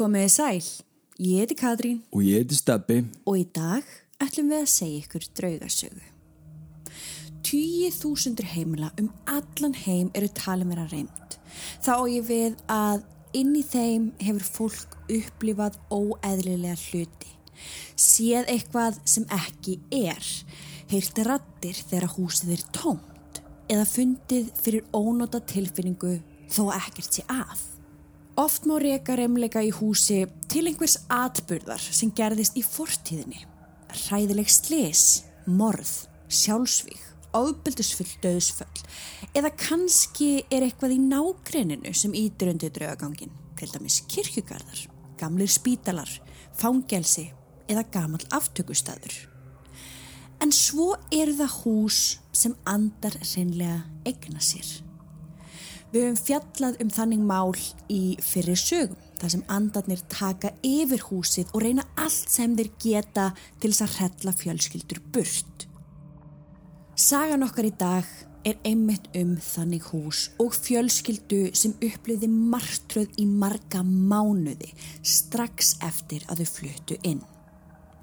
Komiði sæl, ég heiti Katrín Og ég heiti Steppi. og í dag ætlum við að segja ykkur draugasögu. Týjið þúsundur heimila um allan heim eru talin vera reynd. Þá á ég við að inn í þeim hefur fólk upplifað óeðlilega hluti. Séð eitthvað sem ekki er. Heyrt rattir þegar húsið er tómt eða fundið fyrir ónóta tilfinningu þó að ekkert sé að. Oft má reyka remleika í húsi til einhvers atburðar sem gerðist í fortíðinni. Hræðileg slis, morð, sjálfsvík, ábyldisfull döðsföll eða kannski er eitthvað í nágreininu sem ítir undir draugagangin, til dæmis kirkjugarðar, gamlir spítalar, fangelsi eða gamal aftökustæður. En svo eru það hús sem andar reynlega egna sér. Við höfum fjallað um þannig mál í fyrir sögum, þar sem andarnir taka yfir húsið og reyna allt sem þeir geta til þess að hrella fjölskyldur burt. Sagan okkar í dag er einmitt um þannig hús og fjölskyldu sem upplöði martröð í marga mánuði strax eftir að þau fluttu inn.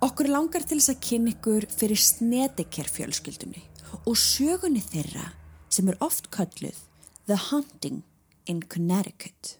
Okkur langar til þess að kynna ykkur fyrir Snedeker fjölskyldunni og sögunni þeirra sem er oft kölluð The Hunting in Connecticut.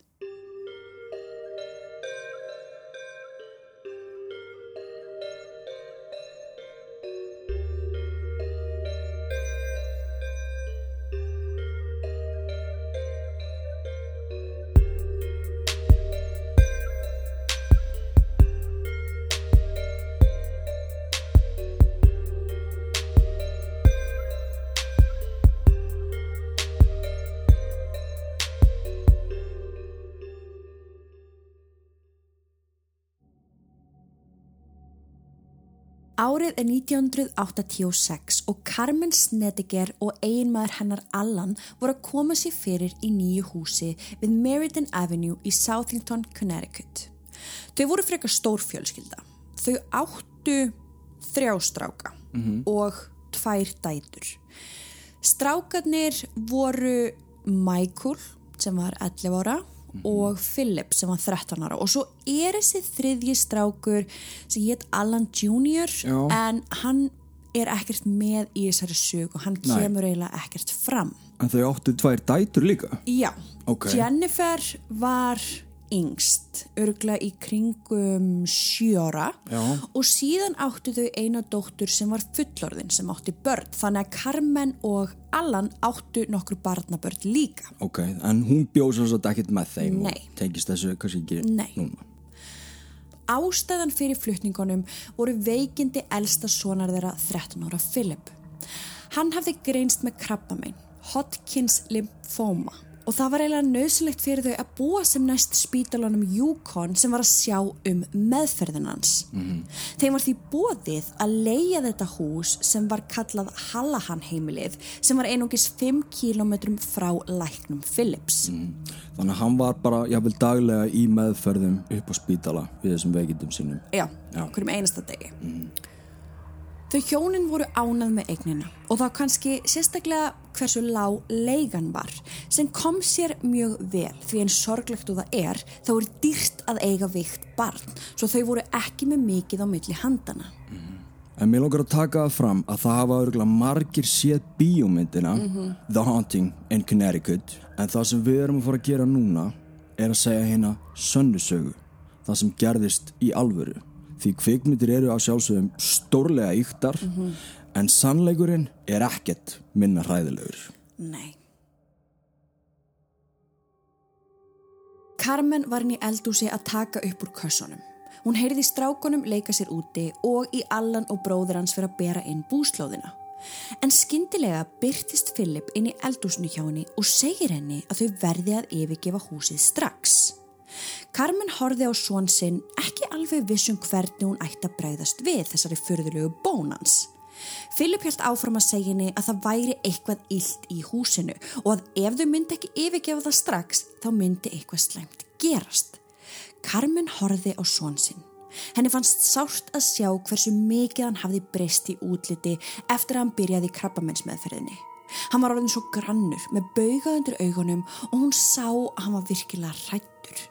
Árið er 1986 og Carmen Snedeker og eiginmaður hennar Allan voru að koma sér fyrir í nýju húsi við Meriden Avenue í Southington, Connecticut. Þau voru frekar stór fjölskylda. Þau áttu þrjá stráka og tvær dætur. Strákarnir voru Michael sem var 11 ára og Philip sem var 13 ára og svo er þessi þriðji strákur sem hétt Alan. Já. en hann er ekkert með í þessari sög og hann Nei. kemur eiginlega ekkert fram. En þau áttu tvær dætur líka. Já, Ok. Jennifer var yngst, örgla í kringum sjóra Já. og síðan áttu þau eina dóttur sem var fullorðin sem átti börn þannig að Carmen og Allan áttu nokkur barnabörn líka. Ok, en hún bjóð svo svo ekkert með þeim Nei. og tengist þessu kannski ekki Nei. núna. Ástæðan fyrir flutningunum voru veikindi elsta sonar þeirra 13 ára Philip. Hann hafði greinst með krabbamein, Hodgkins lymphoma og það var eiginlega nöðsynlegt fyrir þau að búa sem næst spítalunum Yukon sem var að sjá um meðferðin hans. Þeim var því bóðið að leia þetta hús sem var kallað Hallahan heimilið sem var einungis 5 km frá læknum Philips. Þannig að hann var bara, jáfnvel daglega í meðferðum upp á spítala við þessum veikindum sínum. Já, Já. hverjum einasta degi. Þau hjónin voru ánað með eignina og þá kannski sérstaklega hversu lág leigan var sem kom sér mjög vel því en sorglegt og það er þá er dýrt að eiga vikt barn svo þau voru ekki með mikið á milli handana. En mér langar að taka það fram að það hafa örgulega margir séð bíómyndina The Haunting in Connecticut en það sem við erum að fara að gera núna er að segja hérna sönnusögu það sem gerðist í alvöru því kvikmyndir eru á sjálfsögum stórlega yktar en sannleikurinn er ekkert minna hræðilegur Nei. Carmen var í eldúsi að taka upp úr kössunum. Hún heyrði strákunum leika sér úti og í Allan og bróður hans fyrir að bera inn búslóðina. En skyndilega byrtist Philip inn í eldúsinu hjá henni og segir henni að þau verði að yfirgefa húsið strax. Carmen horfði á svon sinn ekki alveg vissum hvernig hún ætti að bregðast við þessari fyrðulegu bónans. Philip held áfram að segja henni að það væri eitthvað illt í húsinu og að ef þau myndi ekki yfirgefa það strax þá myndi eitthvað slæmt gerast. Carmen horfði á svon sinn. Henni fannst sárt að sjá hversu mikið hann hafði breyst í útliti eftir að hann byrjaði krabbamennsmeðferðinni. Hann var orðin svo grannur með bauga undir augunum og hún sá að hann var virkilega hrættur.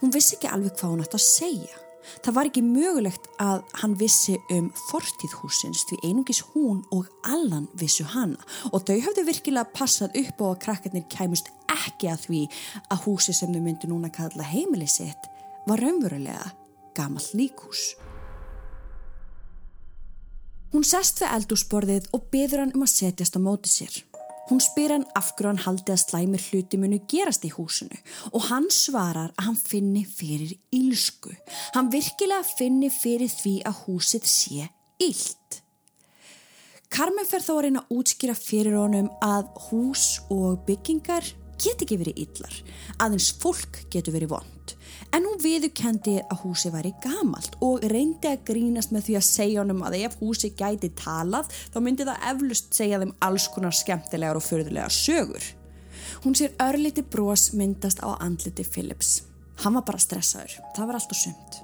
Hún vissi ekki alveg hvað hún ætti að segja. Það var ekki mögulegt að hann vissi um fortíð húsins því einungis hún og Allan vissu hana og þau hafði virkilega passað upp á að krakkarnir kæmust ekki að því að húsi sem þau myndi núna kalla heimili sitt var raunverulega gamall líkús. Hún sest við eldúsborðið og beður hann um að setjast á móti sér. Hún spyr hann af hverju hann haldi að slæmir hluti munu gerast í húsinu og hann svarar að hann finni fyrir ílsku. Hann virkilega finni fyrir því að húsið sé ílt. Carmen fer þá að reyna að útskýra fyrir honum að hús og byggingar get ekki verið illar, aðeins fólk getur verið vond. En hún viðukendi að húsi væri gamalt og reyndi að grínast með því að segja honum að ef húsi gæti talað þá myndi það eflust segja þeim alls konar skemmtilegar og förðulega sögur. Hún sér örliti brós myndast á andliti Phillips. Hann var bara stressaður, það var allt og sumt.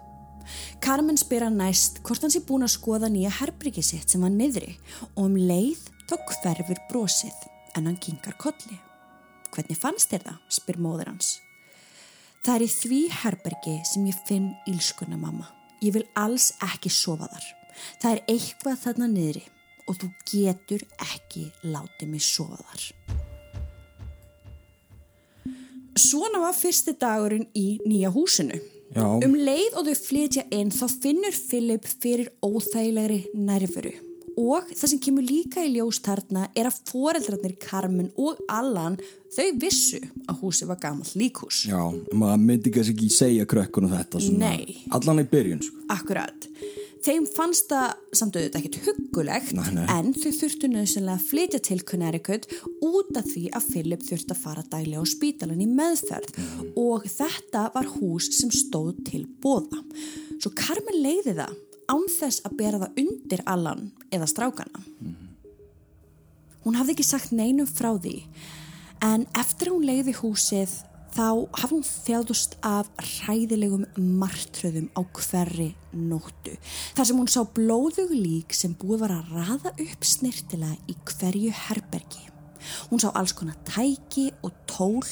Carmen spyr hann næst hvort hans er búin að skoða nýja herbriki sitt sem var niðri og um leið þá hverfur brósið en hann kingar kolli. Hvernig fannst þér það? spyr móður hans. Það er í því herbergi sem ég finn ílskuna mamma. Ég vil alls ekki sofa þar. Það er eitthvað þarna niðri og þú getur ekki látið mig sofa þar. Svona var fyrsti dagurinn í nýja húsinu. Já. Um leið og þau flytja inn þá finnur Philip fyrir óþægilegri nærveru og það sem kemur líka í ljóstarna er að foreldrarnir Carmen og Allan þau vissu að húsi var gammal líkhús. Já, maður myndi ekki segja krökkunum þetta svona. Nei. Allan í byrjun, sko. Akkurat. Þeim fannst það samt auðvitað ekkert huggulegt Nei, nei. en þau þurftu nöðsynlega að flytja til Connecticut út af því að Philip þurfti að fara dæli á spítalan í meðferð og þetta var hús sem stóð til bóða. Svo Carmen leiði það án þess að bera það undir Allan eða strákana. Hún hafði ekki sagt neinum frá því en eftir að hún leiði húsið þá hafði hún þjáðust af hræðilegum martröðum á hverri nóttu. Þar sem hún sá blóðug lík sem búið var að raða upp snirtilega í hverju herbergi. Hún sá alls konar tæki og tól,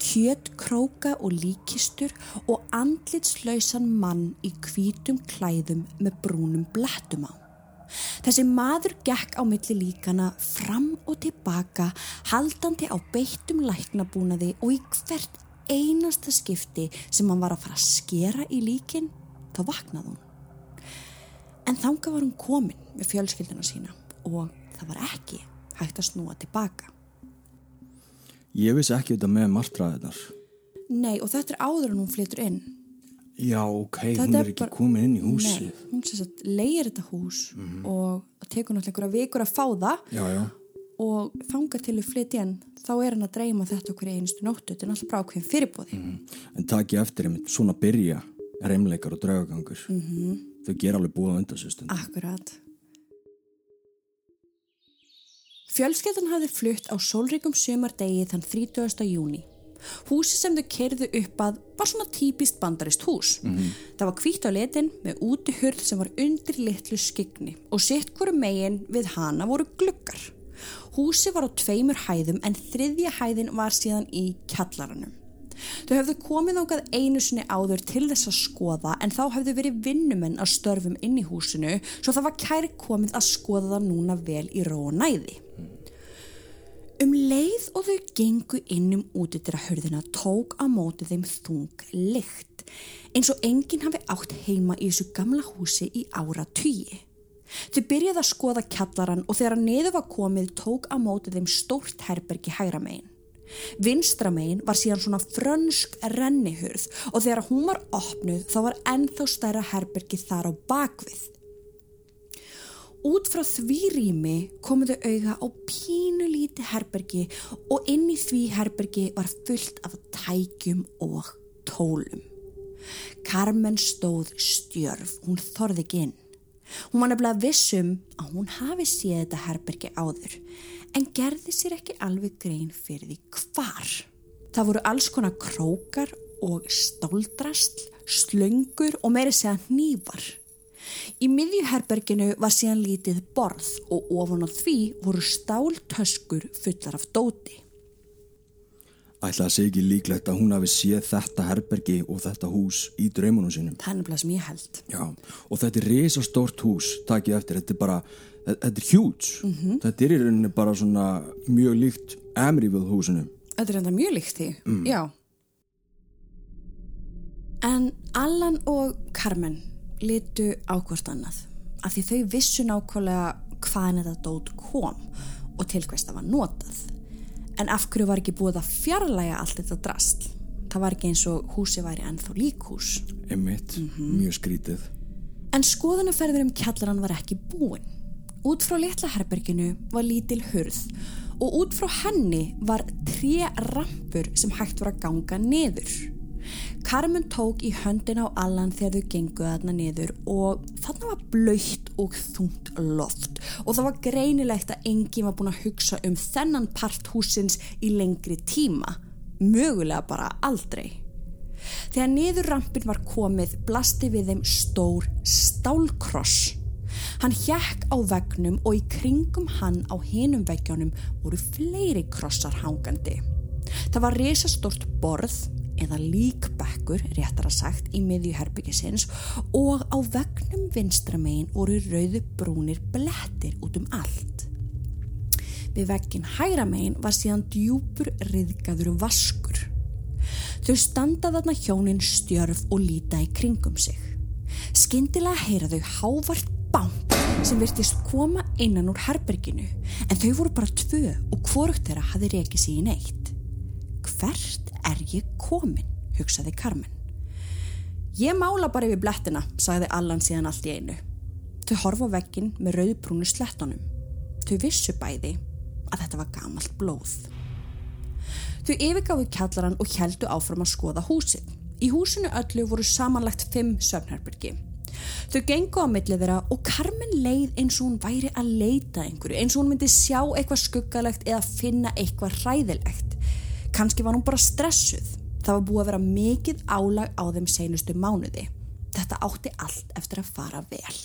kjötkróka og líkistur og andlitslausan mann í hvítum klæðum með brúnum blettum á. Þessi maður gekk á milli líkana fram og tilbaka haldandi á beittum læknabúnaði og í hvert einasta skipti sem hann var að fara að skera í líkin þá vaknaði hún. En þanga var hún komin með fjölskyldina sína og það var ekki hægt að snúa tilbaka. Ég vissi ekki þetta með martraðinar. Nei og þetta er áður en hún flytur inn. Já, ok, Þetta hún er ekki bara- komin inn í húsið. Nei, hún sem sagt leir þetta hús og það tekur náttúrulega einhverja vikur að fá það Já, já. og þangar til við flytja inn þá er hann að dreyma þetta okkur einustu nóttu þetta er náttúrulega bara ákveðin fyrirbóði En takk ég eftir einmitt, svona byrja reymleikar og draugagangur. -hmm. Mhm. Þau gera alveg búið á undan sér stund. Akkurat Fjölskeldan hafði flutt á sólrikum sömardegi þann 30. júni Húsi sem þau kerðu upp að var svona típist bandarist hús. Það var hvítt á letin með útihurð sem var undir litlu skygni og sitt hverju megin við hana voru gluggar. Húsi var á tveimur hæðum en þriðja hæðin var síðan í kjallaranum. Þau höfðu komið ákað einu sinni áður til þess að skoða en þá höfðu verið vinnumenn að störfum inn í húsinu svo það var kæri komið að skoða það núna vel í ró og næði. Um leið og þau gengu inn um útidra hörðina tók á móti þeim þung lykt eins og enginn hafi átt heima í þessu gamla húsi í ára tugi. Þau byrjaði að skoða kjallaran og þegar niður var komið tók á móti þeim stórt herbergi hægra megin. Vinstra megin var síðan svona frönsk rennihurð og þegar hún var opnuð þá var ennþá stærra herbergi þar á bakvið. Út frá því rými komuðu auga á pínu líti herbergi og inn í því herbergi var fullt af tækjum og tólum. Carmen stóð stjörf, hún þorði ekki inn. Hún var nefnilega vissum að hún hafi séð þetta herbergi áður en gerði sér ekki alveg grein fyrir því hvar. Það voru alls konar krókar og stáldrasl, slöngur og meiri segja hnífar. Í miðjuherberginu var síðan lítið borð og ofan á því voru stáltöskur fullar af dóti. Ætla að segja ekki líklegt að hún hafi séð þetta herbergi og þetta hús í draumunum sínum. Það er nefnilega sem ég held. Já, og þetta er risastórt hús, takið eftir, þetta er bara, þetta er huge. -hmm. Þetta er í rauninni bara svona mjög líkt Amityville húsinu. Þetta er enda mjög líkt því, já. En Allan og Carmen litu ákvort annað af því þau vissu nákvæmlega hvaðan þetta dót kom og til hvers það var notað. En af hverju var ekki búið að fjarlæga allt þetta drast? Það var ekki eins og húsi væri ennþá líkhús. Einmitt, mjög skrítið. En skoðanaferður um kjallaran var ekki búin. Út frá litla herberginu var lítil hurð og út frá henni var tre rampur sem hægt var að ganga niður. Carmen tók í höndin á Allan þegar þau genguði þarna niður og þarna var blöytt og þungt loft og það var greinilegt að enginn var búin að hugsa um þennan part húsins í lengri tíma, mögulega bara aldrei. Þegar niður rampin var komið blasti við þeim stór stálkross. Hann hjekk á vegnum og í kringum hann á hinum veggjónum voru fleiri krossar hangandi. Það var risastort borð eða líkbekkur, réttar að sagt, í miðjuherbyggisins og á vegnum vinstramegin voru rauðu brúnir blettir út um allt. Við veggin hægramegin var síðan djúpur riðgaður vaskur. Þau standa þarna hjónin stjörf og líta í kringum sig. Skyndilega heyra þau hávart bank sem virtist koma innan úr herberginu en þau voru bara tvö og hvorugt þeirra hafi rekið sig í neitt. Hvert er ég komin, hugsaði Carmen. Ég mála bara yfir blettina, sagði Allan síðan allt í einu. Þau horfa á veggin með rauðbrúnu slettunum. Þau vissu bæði að þetta var gamalt blóð. Þau yfirgáðu kjallaran og heldu áfram að skoða húsið. Í húsinu öllu voru samanlagt fimm söfnherbyrgi. Þau gengu á millið þeirra og Carmen leið eins og hún væri að leita einhverju, eins og hún myndi sjá eitthvað skuggalegt eða finna eitthvað hræðilegt. Kanski var hún bara stressuð. Það var búið að vera mikið álag á þeim seinustu mánuði. Þetta átti allt eftir að fara vel.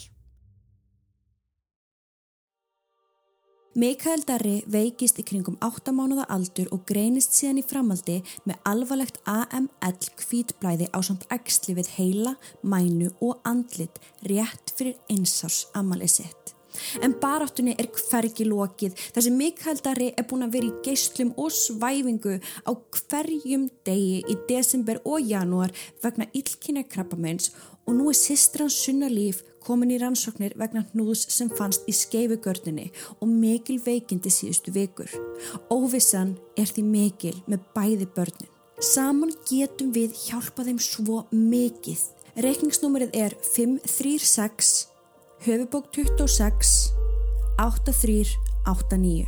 Mikael Darri veikist í kringum 8 mánuða aldur og greinist síðan í framaldi með alvarlegt AML kvítblæði á samt ægsli við heila, mænu og andlit rétt fyrir einsás amalið sitt. En baráttunni er hvergi lokið Mikael Darri er búin að vera í geyslum og svæfingu á hverjum degi í desember og janúar vegna illkynna krabbamenns og nú er sistra hans sunna líf komin í rannsóknir vegna hnúðs sem fannst í skeifugörninni og mikil veikindi síðustu vikur. Óvissan er því mikil með bæði börnin. Saman getum við hjálpa þeim svo mikið. Reikningsnúmerið er 536 höfubók 26 8389.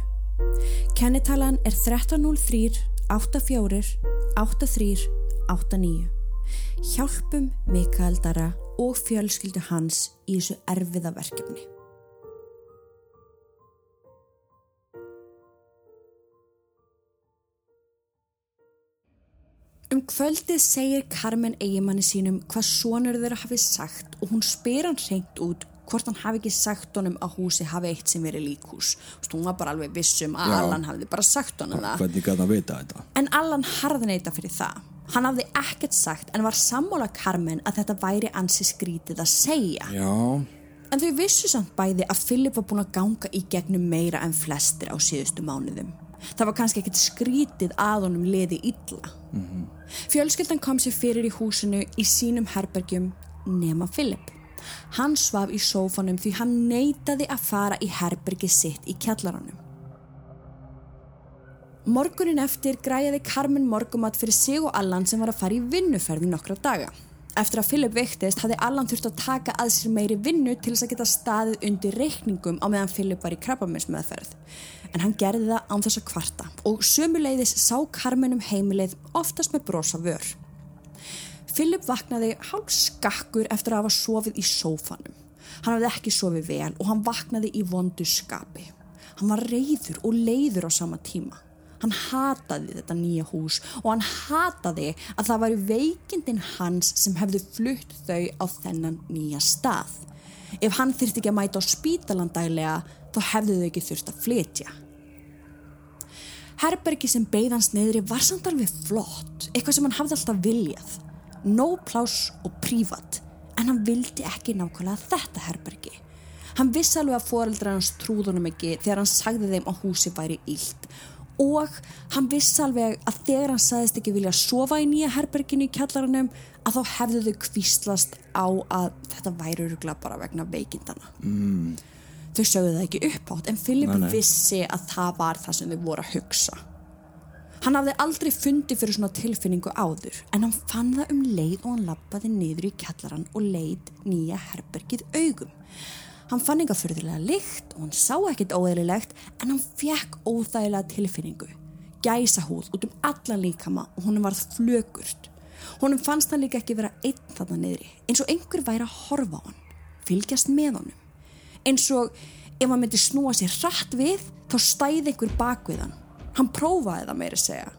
Kennitalan er 1303 84 83 89. Hjálpum Mikael Dara og fjölskyldu hans í þessu erfiða verkefni. Um kvöldið segir Carmen eigimanni sínum hvað sonur þeirra hafi sagt og hún spyr hann reynd út hvort hann hafi ekki sagt honum að húsi hafi eitt sem verið líkhús. Hún var bara alveg vissum að Já. Allan hafi bara sagt honum það. En Allan harðneita fyrir það. Hann hafði ekkert sagt en var sammála Carmen að þetta væri ansi skrítið að segja. Já, En þau vissu samt bæði að Philip var búin að ganga í gegnum meira en flestir á síðustu mánuðum. Það var kannski ekkert skrítið að honum liði illa. Fjölskyldan kom sér fyrir í húsinu í sínum herbergjum nema Philip. Hann svaf í sófanum því hann neitaði að fara í herbergi sitt í kjallaranum. Morgunin eftir græjaði Carmen morgumat fyrir sig og Allan sem var að fara í vinnuferði nokkra daga. Eftir að Philip veiktist hafði Allan þurft að taka að sér meiri vinnu til þess að geta staðið undir reikningum á meðan Philip var í krabbaminsmeðferð. En hann gerði það án þess að kvarta og sömuleiðis sá Carmen um heimileið oftast með brosa vör. Philip vaknaði hálf skakkur eftir að hafa sofið í sófanum. Hann hafði ekki sofið vel og hann vaknaði í vondu skapi. Hann var reyður og leiður á sama tíma. Hann hataði þetta nýja hús og hann hataði að það væri veikindin hans sem hefði flutt þau á þennan nýja stað. Ef hann þyrfti ekki að mæta á spítalan daglega þá hefðu þau ekki þurft að flytja. Herbergi sem beigðans neyðri var samt alveg flott, eitthvað sem hann hafði alltaf viljað. No pláss og prívat, en hann vildi ekki nákvæmlega þetta herbergi. Hann vissi alveg að foreldrar hans trúðunum ekki þegar hann sagði þeim að húsi væri ílt og hann vissi alveg að þegar hann sagðist ekki vilja sofa í nýja herberginu í kjallaranum að þá hefðu þau kvíslast á að þetta væri öruglega bara vegna veikindana. Mm. Þau sögðu það ekki uppátt en Filip vissi að það var það sem þau voru að hugsa. Hann hafði aldrei fundið fyrir svona tilfinningu áður en hann fann það um leið og hann lappaði niður í kjallaran og leið nýja herbergið augum. Hann fann enga fyrðulega lykt og hann sá ekkit óeðlilegt en hann fekk óþægilega tilfinningu. Gæsa húð út um allan líkama og honum varð flögurt. Honum fannst hann líka ekki vera einn þarna niðri eins og einhver væri að horfa á hann, fylgjast með honum. Eins og ef hann myndi snúa sér hratt við þá stæði einhver bak við hann. Hann prófaði það meiri segja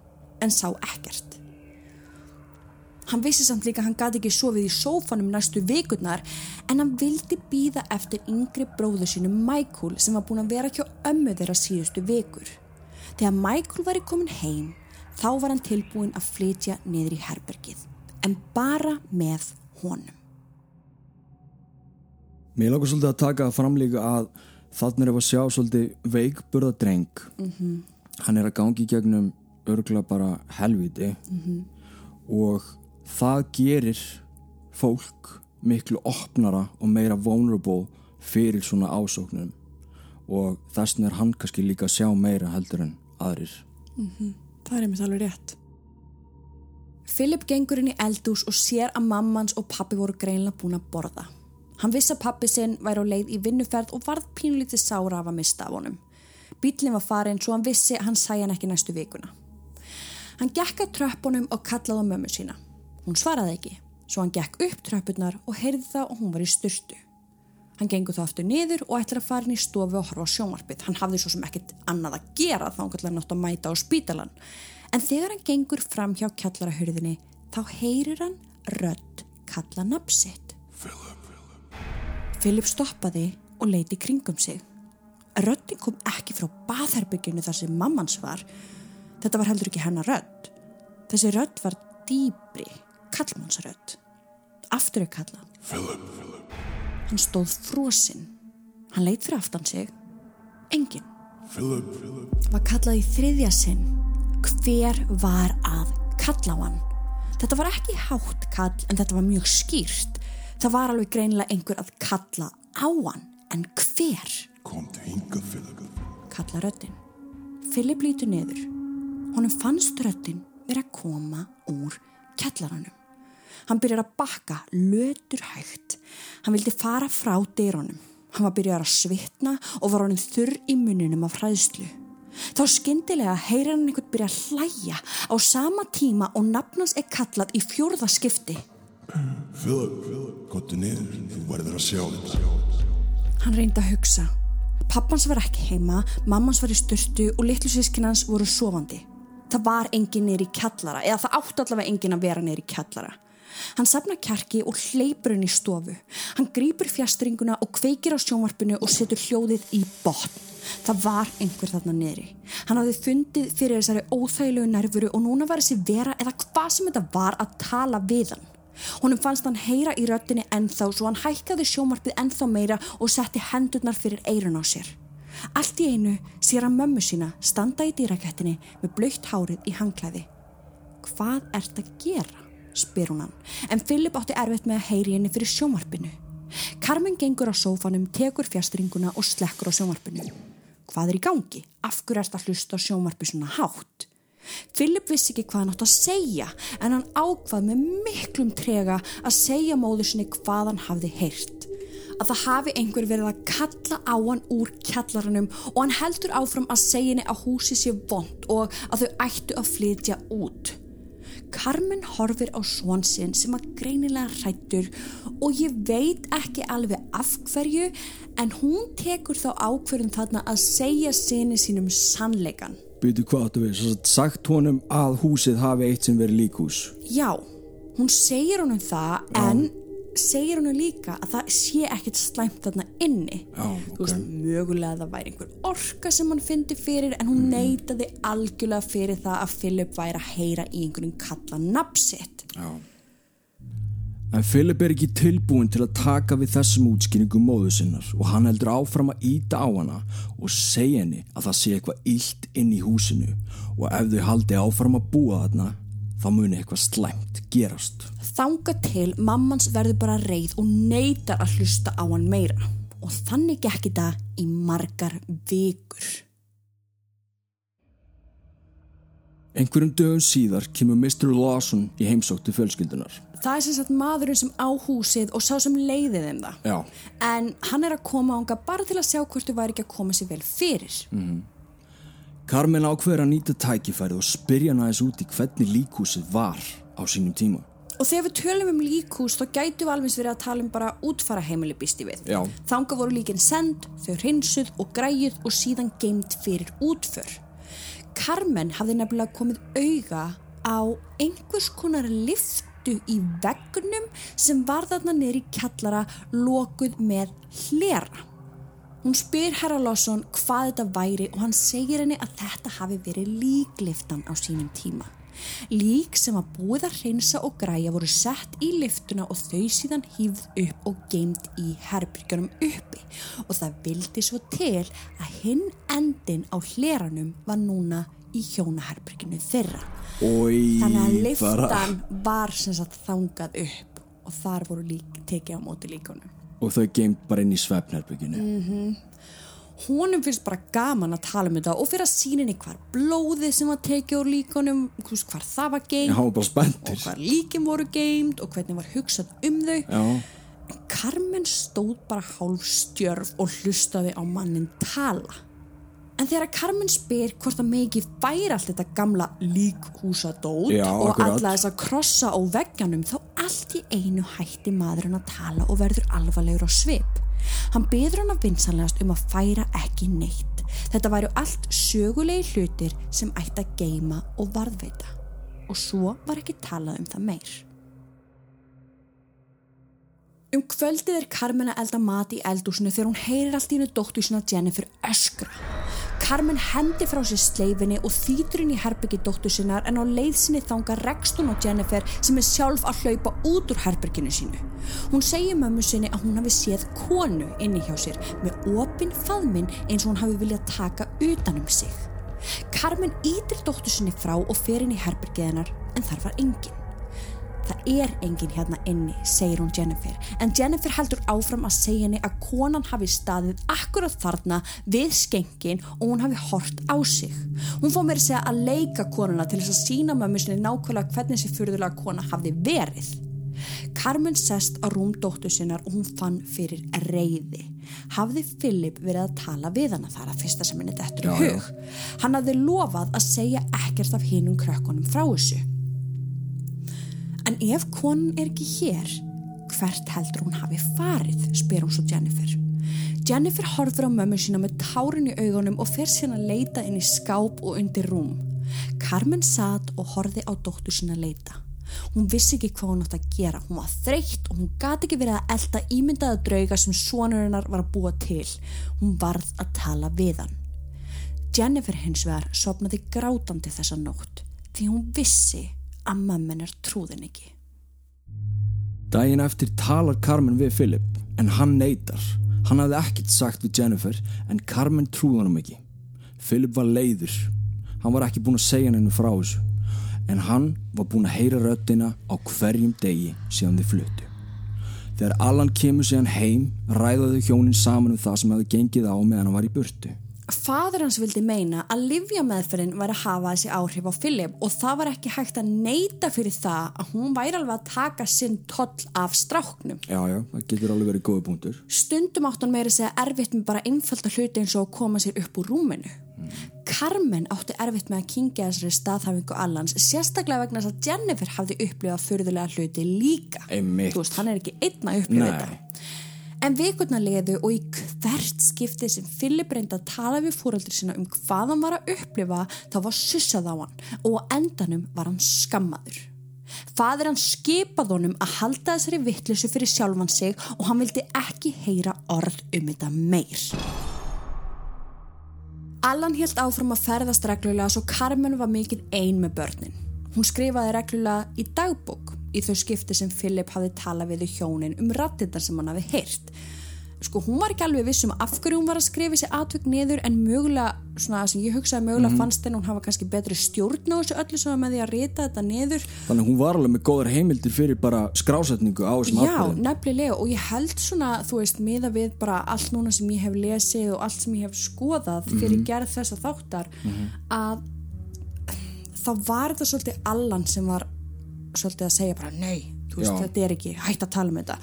en sá ekkert. Hann vissi samt líka að hann gati ekki sofið í sófanum næstu vikurnar en hann vildi býða eftir yngri bróðu sinu Michael sem var búin að vera hjá ömmu þeirra síðustu vikur. Þegar Michael var í komin heim þá var hann tilbúin að flytja niður í herbergið en bara með honum. Mér langar svolítið að taka framlíka að þannig er að sjá svolítið veikburða dreng. Mm -hmm. Hann er að gangi gegnum örgla bara helviti mm -hmm. og það gerir fólk miklu opnara og meira vulnerable fyrir svona ásóknum. Og þessna er hann kannski líka að sjá meira heldur en aðrir. Mm -hmm. Það er einmitt alveg rétt. Filip gengur inn í eldús og sér að mammans og pappi voru greinlega búin að borða. Hann vissi að pappi sinn væri á leið í vinnuferð og varð pínlítið sára af að mista af honum Bílinn var farin svo hann vissi að hann sæ hann ekki næstu vikuna Hann gekka tröppunum og kallaði á mömmu sína Hún svaraði ekki, svo hann gekk upp tröppurnar og heyrði það og hún var í styrstu. Hann gengur þá aftur niður og ætlar að fara inn í stofu og horfa á sjómarpið. Hann hafði svo sem ekkert annað að gera þá hann kallar nátt að mæta á spítalan. En þegar hann gengur fram hjá kjallarahörðinni þá heyrir hann rödd kalla napsitt. Philip. Philip stoppaði og leiti kringum sig. Röddin kom ekki frá baðherbygginu þar sem mammans var. Þetta var heldur ekki hennar rödd. Þessi rödd var dýbri kallmannsrödd. Aftur er kallað. Philip, Philip. Hann stóð frosinn. Hann leitt fyrir aftan sig. Engin. Philip. Var kallað í þriðja sinn. Hver var að kalla á hann? Þetta var ekki hátt kall en þetta var mjög skýrt. Það var alveg greinilega einhver að kalla á hann. En hver? Kom til hingað, Philip. Kalla röddinn. Philip lítur niður. Honum fannst röddinn verið að koma úr kjallaranum. Hann byrjar að bakka, lötur hægt. Hann vildi fara frá deirónum. Hann var byrjar að svitna og var honum þurr í muninum af hræðslu. Þá skindilega heyrir hann einhvern byrja að hlæja á sama tíma og nafnans er kallað í fjórða skipti. Philip, Philip, gottu niður, þú verður að sjá þetta. Hann reyndi að hugsa. Pappans var ekki heima, mammans var í störtu og litlu sískinans voru sofandi. Það var engin neyri kjallara, eða það átti allavega engin að vera neyri kjallara. Hann sapna kjarki og hleypur henni í stofu. Hann grýpur fjastringuna og kveikir á sjónvarpinu og setur hljóðið í botn. Það var einhver þarna neri. Hann hafði fundið fyrir þessari óþægilegu nervuru og núna var þessi vera eða hvað sem þetta var að tala við hann. Honum fannst hann heyra í röttinni ennþá svo hann hækkaði sjónvarpið ennþá meira og setti hendurnar fyrir eirun á sér. Allt í einu sér hann mömmu sína standa í dýrakettinni með blöytt hárið í hangklæði. Hvað ert að gera? spyr hún hann, en Philip átti erfitt með að heyri henni fyrir sjómarpinu. Carmen gengur á sófanum, tekur fjastringuna og slekkur á sjómarpinu. Hvað er í gangi? Af hverju erst að hlusta á sjómarpi svona hátt? Philip vissi ekki hvað hann átt að segja en hann ákvað með miklum trega að segja móður sinni hvað hann hafði heyrt. Að það hafi einhver verið að kalla á hann úr kjallaranum og hann heldur áfram að segja henni að húsi sé vond og að þau ættu að flytja út. Carmen horfir á svonsinn sem að greinilega hrættur og ég veit ekki alveg af hverju en hún tekur þá ákverðum þarna að segja sinni sínum sannleikan. Byrju hvað þú veist, sagt honum að húsið hafi eitt sem verið líkhús? Já, hún segir honum það Já. en segir hún líka að það sé ekkert slæmt þarna inni Já, þú ok. veist, mögulega það væri einhver orka sem hann fyndi fyrir en hún neitaði algjörlega fyrir það að Philip væri að heyra í einhverjum kalla nafsitt Já. En Philip er ekki tilbúin til að taka við þessum útskýringum móðu sinnar og hann heldur áfram að íta á hana og segja henni að það sé eitthvað illt inn í húsinu og ef þau haldi áfram að búa þarna þá muni eitthvað slæmt gerast. þanga til mammans verður bara reið og neitar að hlusta á hann meira og þannig gekk þetta í margar vikur Einhverjum dögum síðar kemur Mr. Lawson í heimsóktu fjölskyldunar. það er sem sagt maðurinn sem á húsið og sá sem leiði þeim það Já. en hann er að koma ánga bara til að sjá hvort þau væri ekki að koma sér vel fyrir Carmen ákveður að nýta tækifærið og spyrja hann aðeins út í hvernig líkhúsið var á sínum tíma. Og þegar við tölum um líkhús þá gætu við alveg verið að tala um bara útfara heimili býsti við. Já. Þanga voru líkin send, þau hreinsuð og græjuð og síðan geimt fyrir útför. Carmen hafði nefnilega komið auga á einhvers konar liftu í veggunum sem var þarna í kjallara lokuð með hlera. Hún spyr herra Lawson hvað þetta væri og hann segir henni að þetta hafi verið líkliftan á sínum tíma. Lík sem að búið að hreinsa og græja voru sett í liftuna og þau síðan hýfð upp og geimt í herbyrgjunum uppi og það vildi svo til að hinn endin á hleranum var núna í hjónaherbyrgjunu þeirra. Ói, Þannig að bara... liftan var sem sagt þangað upp og þar voru lík tekið á móti líkunum. Og þau geimt bara inn í svefnherbygginu. honum finnst bara gaman að tala um þetta og fyrir að sína henni hvar blóðið sem var tekið úr líkonum hvar það var geimt og hvar líkin voru geimt og hvernig var hugsað um þau. Já, Carmen stóð bara hálf stjörf og hlustaði á mannin tala en þegar Carmen spyr hvort það megi færa allt þetta gamla líkhúsadót Já, og alla þess að krossa á veggjanum þá allt í einu hætti maðurinn að tala og verður alvarlegur á svip Hann byður hann að vinsanlegast um að færa ekki neitt. Þetta væru allt sögulegi hlutir sem ætti að geima og varðveita. Og svo var ekki talað um það meir. Um kvöldið er Carmen að elda mat í eldúsinu þegar hún heyrir allt í hennu dóttu sína Jennifer öskra. Carmen hendi frá sér sleifinni og þýtur inn í herbyggi dóttu sinnar en á leiðsinni þanga rekst hún á Jennifer sem er sjálf að hlaupa út úr herbygginu sínu. Hún segir mömmu sinni að hún hafi séð konu inni hjá sér með opinn faðminn eins og hún hafi viljað taka utanum sig. Carmen ítir dóttu sinni frá og fer inn í herbyggið hennar en þar var enginn. Það er enginn hérna inni, segir hún Jennifer, en Jennifer heldur áfram að segja henni að konan hafi staðið akkurat þarna við skengin og hún hafi hort á sig. Hún fór mér að segja að leika konuna til þess að sína mömmu sinni nákvæmlega hvernig þessi fyrðulega kona hafði verið. Carmen sest á rúm dóttu sinnar og hún fann fyrir reyði. Hafði Philip verið að tala við hana þar að fyrsta sem henni Já, já. hug. Hann hafði lofað að segja ekkert af hinum krökkunum frá þessu. En ef konan er ekki hér, hvert heldur hún hafi farið, spyr hún svo Jennifer. Jennifer horfir á mömmu sína með tárin í augunum og fer síðan að leita inn í skáp og undir rúm. Carmen satt og horfi á dóttur sína að leita. Hún vissi ekki hvað hún átt að gera. Hún var þreytt og hún gati ekki verið að elda ímyndaða drauga sem sonurinnar var að búa til. Hún varð að tala við hann. Jennifer hins vegar sopnaði grátandi þessa nótt því hún vissi að mammen er trúðin ekki. Daginn eftir talar Carmen við Philip en hann neytar. Hann hafði ekkert sagt við Jennifer en Carmen trúði hann ekki. Philip var leiður. Hann var ekki búinn að segja henni frá þessu. En hann var búinn að heyra röddina á hverjum degi síðan þið fluttu. Þegar Allan kemur síðan heim ræðaðu hjónin saman um það sem hefði gengið á meðan hann var í burtu. Fadur hans vildi meina að livjameðferðin væri að hafa þessi áhrif á Philip og það var ekki hægt að neyta fyrir það að hún væri alveg að taka sinn toll af stráknum. Já, já, það getur alveg verið góði punktur. Stundum átti hann meira að segja erfitt með bara einfalda hluti eins og að koma sér upp úr rúminu. Carmen átti erfitt með að kingja þessari staðhafingu Allans, sérstaklega vegna þess að Jennifer hafði upplifað furðulega hluti líka. Þú veist, hann er ekki einn að upplifa Nei. þetta. En vikurna leðu og í hvert skipti sem Philip reyndi að tala við fóröldri sína um hvað hann var að upplifa þá var sussað á hann og endanum var hann skammaður. Fadir hann skipað honum að halda þessari vittlusu fyrir sjálfan sig og hann vildi ekki heyra orð um þetta meir. Allan helt áfram að ferðast reglulega svo Carmen var mikið ein með börnin. Hún skrifaði reglulega í dagbók í þau skipti sem Philip hafi talað við hjónin um rattindar sem hann hafi heyrt sko hún var ekki alveg vissum af hverju hún var að skrifa þessi atvögg niður en mögulega, svona sem ég hugsaði mögulega mm -hmm. fannst henn hún hafa kannski betri stjórn á þessu öllu sem með því að rita þetta niður Þannig hún var alveg með góðar heimildir fyrir bara skrásetningu á þessum atvögg Já, nefnilega og ég held svona, þú veist, miða við bara allt núna sem ég hef lesið og allt sem ég hef skoðað fyrir mm -hmm. gerð þessa þáttar mm -hmm. að þá var þetta svolítið allan sem var svolítið að segja bara nei, veist, þetta er ekki hægt að tala um þetta.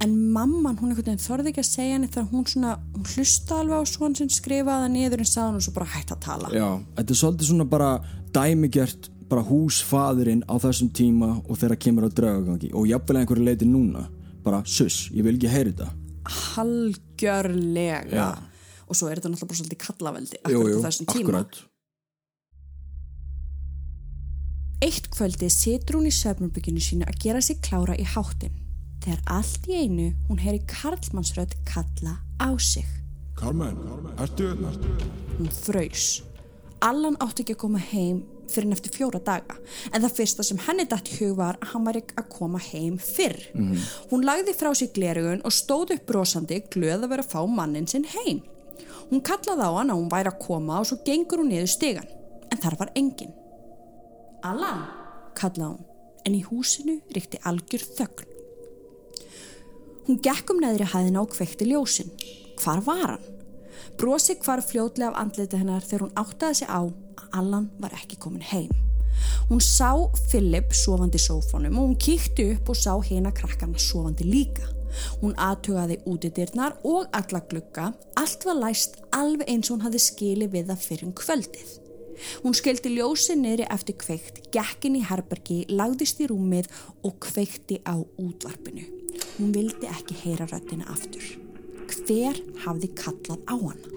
En mamman, hún einhvern veginn þorði ekki að segja henni þegar hún svona, hún hlusta alveg á svon sem skrifaða niður en sagði hún svo bara hægt að tala. Já, þetta er svolítið svona bara dæmigjert bara húsfadurinn á þessum tíma og þeirra kemur á draugagangi og jafnvel einhverju leiti núna. Bara sus, ég vil ekki heyra þetta. Halgjörlega Já. og svo er þetta náttúrulega bara svolítið kallaveldi akkurat á þessum tíma. akkurat. Eitt kvöldi situr hún í söfnumbygginu sínu að gera sig klára í háttin þegar allt í einu hún heyri Karlmannsröð kalla á sig. Carmen, ertu öðna? Hérna? Hún fröys. Allan átti ekki að koma heim fyrir en eftir fjóra daga en það fyrsta sem henni dætt hug var að hann var ekki að koma heim fyrr. Mm -hmm. Hún lagði frá sig glerugun og stóð upp brosandi glöð að vera að fá mannin sinn heim. Hún kallaði á hann að hún væri að koma og svo gengur hún niður stegan en þar var engin. Allan, kallaði hún en í húsinu ríkti algjör þögn. Hún gekk um neðri hæðina og kvekti ljósin. Hvar var hann? Brosi hvar fljótlega af andlita hennar þegar hún áttaði sig á að Allan var ekki komin heim. Hún sá Philip sofandi í sófónum og hún kíkti upp og sá heina krakkarna sofandi líka. Hún aðtugaði útidirnar og alla glukka, allt var læst alveg eins og hún hafði skili við það fyrir um kvöldið. Hún skildi ljósi neyri eftir kveikt, gekkin í herbergi, lagðist í rúmið og kveikti á útvarpinu. Hún vildi ekki heyra röttina aftur. Hver hafði kallað á hana?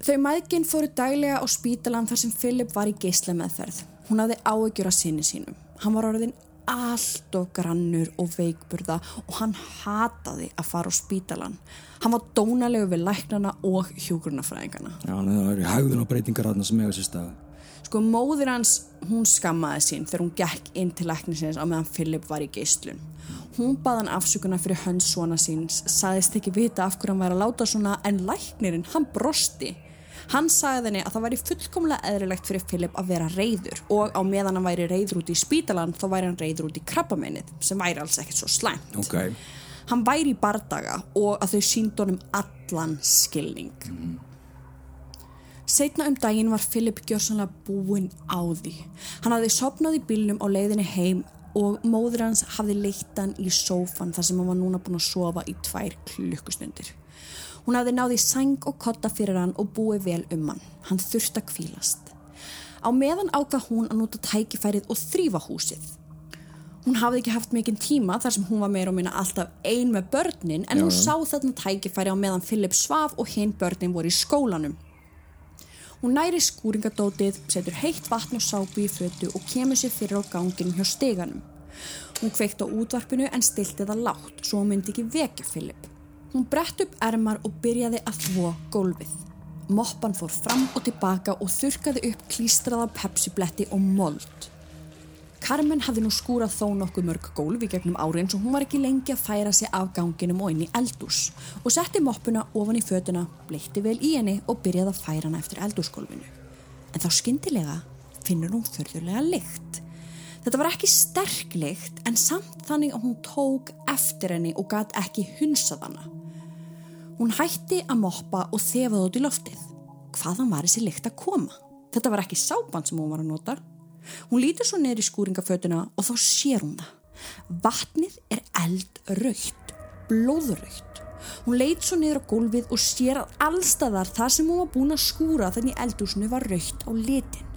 Þau maðginn fóru dælega á spítalan þar sem Philip var í geysla meðferð. Hún hafði áökjur að sinni sínum. Hann var orðin allt og grannur og veikburða og hann hataði að fara á spítalan. Hann var dónalegu við læknana og hjúgrunafræðingarna. Já, það eru hægðun og breytingar aðna sem hefur sér staði. Sko móður hans, hún skammaði sín þegar hún gekk inn til læknisins á meðan Philip var í geyslun. Hún baðan afsökuna fyrir höns svona síns, saðist ekki vita af hverju hann væri að láta svona en læknirinn, hann brosti. Hann sagði henni að það væri fullkomlega eðrilegt fyrir Philip að vera reyður og á meðan hann væri reyður út í spítalan þá væri hann reyður út í krabbameinið sem væri alls ekkert svo slæmt. Okay. Hann væri í bardaga og að þau sínd honum allan skilning. Mm. Setna um daginn var Filip gjörsanlega búinn á því. Hann hafði sopnað í bílnum á leiðinni heim og móður hans hafði leitt hann í sófan þar sem hann var núna búinn að sofa í tvær klukkustundir. Hún hafði náði sæng og kotta fyrir hann og búið vel um hann. Hann þurfti að kvílast. Á meðan ákvað hún að nota tækifærið og þrýfa húsið. Hún hafði ekki haft mikinn tíma þar sem hún var meira og minna alltaf ein með börnin en Já. hún sá þarna tækifæri á meðan Filip svaf og hinn börnin voru í skólanum. Hún næri skúringadótið, setur heitt vatn og sápu í fötu og kemur sér fyrir á ganginum hjá steganum. Hún kveikt á útvarpinu en stilti það látt svo hún myndi ekki vekja Filip. Hún brett upp ermar og byrjaði að þvó gólfið. Moppan fór fram og tilbaka og þurkaði upp klístraða pepsibletti og mold. Carmen hafði nú skúrað þó nokkuð mörg gólfi gegnum árin svo hún var ekki lengi að færa sig af ganginum og inn í eldús og setti moppuna ofan í fötuna, bleitti vel í henni og byrjaði að færa hana eftir eldúsgólfinu. En þá skindilega finnur hún þörðulega lykt. Þetta var ekki sterk lykt en samt þannig að hún tók eftir henni og gæti ekki hunsað hana. Hún hætti að moppa og þefaði út í loftið. Hvaðan var þessi lykt að koma? Þetta var ekki sáband sem hún var að nota Hún lítur svo neyri skúringafötuna og þá sér hún það. Vatnið er eldröytt, blóðröytt. Hún leit svo neyri á gólfið og sér að allstaðar þar sem hún var búin að skúra þannig eldúsinu var röytt á litin.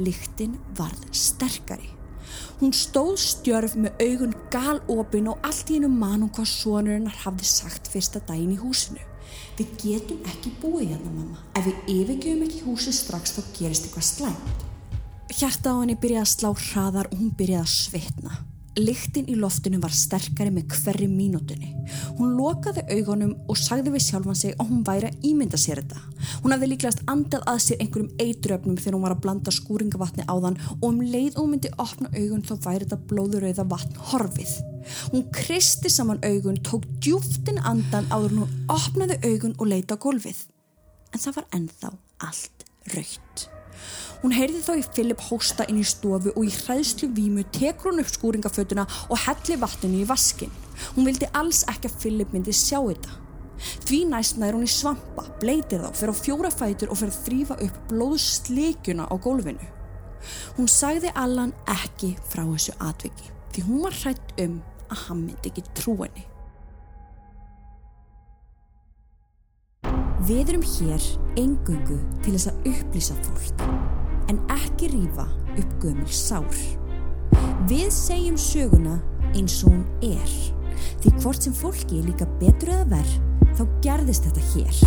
Líktin varð sterkari. Hún stóð stjörf með augun galopin og allt í hennu mann um hvað sonurinnar hafði sagt fyrsta daginn í húsinu. Við getum ekki búið hérna mamma. Ef við yfirgjöfum ekki húsi strax þá gerist eitthvað slæmt. Hjarta á henni byrjaði að slá hraðar og hún byrjaði að svitna. Lyktin í loftinu var sterkari með hverri mínútunni. Hún lokaði augunum og sagði við sjálfan sig að hún væri að ímynda sér þetta. Hún hafði líklegast andað að sér einhverjum eituröfnum þegar hún var að blanda skúringavatni á þann og um leið og myndi opna augun þá væri þetta blóðurauða vatn horfið. Hún kristi saman augun, tók djúftin andan áður en hún opnaði augun og leita á gólfið. En það var ennþá allt raukt. Hún heyrði þá í Philip hósta inn í stofu og í hræðslu vímu tekur hún upp skúringafötuna og helli vatninu í vaskin. Hún vildi alls ekki að Philip myndi sjá þetta. Því næst nær hún í svampa, bleitir þá, fyrir á fjóra fætur og fyrir að þrýfa upp blóðsleikjuna á gólfinu. Hún sagði Allan ekki frá þessu atviki því hún var hrætt um að hann myndi ekki trú henni. Við erum hér engungu til þess að upplýsa fólk en ekki rýfa upp gömul sár. Við segjum söguna eins og hún er því hvort sem fólki er líka betur eða verð þá gerðist þetta hér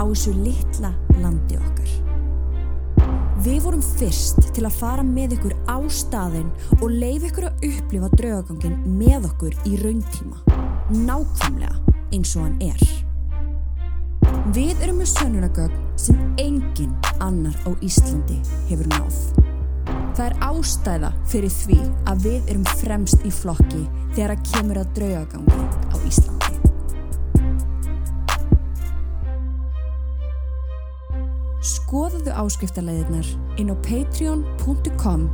á þessu litla landi okkar. Við vorum fyrst til að fara með ykkur á staðinn og leif ykkur að upplifa draugagangin með okkur í rauntíma. Nákvæmlega eins og hann er. Við erum með sönunagögn sem engin annar á Íslandi hefur náð. Það er ástæða fyrir því að við erum fremst í flokki þegar að kemur að draugagangi á Íslandi. Skoðuðu áskriftarleiðirnar inn á patreon.com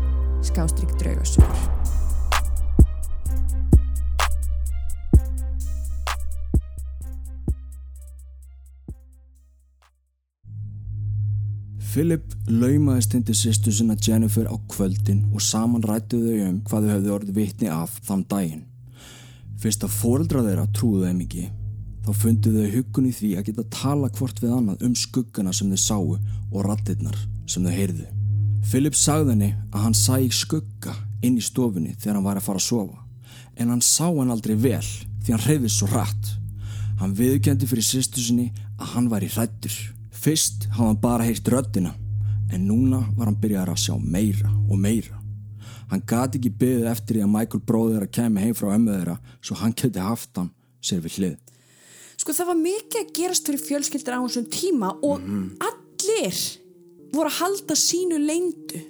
skástrygg draugasögur. Philip laumaðist hindi sýstu sinna Jennifer á kvöldin og saman rættu þau um hvað þau hefði orðið vitni af þann daginn. Fyrst að fóreldra þeirra trúðu þeim ekki, þá fundu þau huggun í því að geta tala hvort við annað um skuggana sem þau sáu og rattirnar sem þau heyrðu. Philip sagði henni að hann sæ skugga inn í stofunni þegar hann var að fara að sofa, en hann sá hann aldrei vel því hann reyðið svo rætt. Hann viðkendi fyrir sýstu sinni að hann var í rættur. Fyrst hafði hann bara heyrt röddina en núna var hann byrjað að sjá meira og meira. Hann gati ekki byggðið eftir því að Michael bróður þeirra kemi heim frá ömmu þeirra svo hann geti haft hann sér við hlið. Sko það var mikið að gerast fyrir fjölskyldur á þessum tíma og allir voru að halda sínu leindu.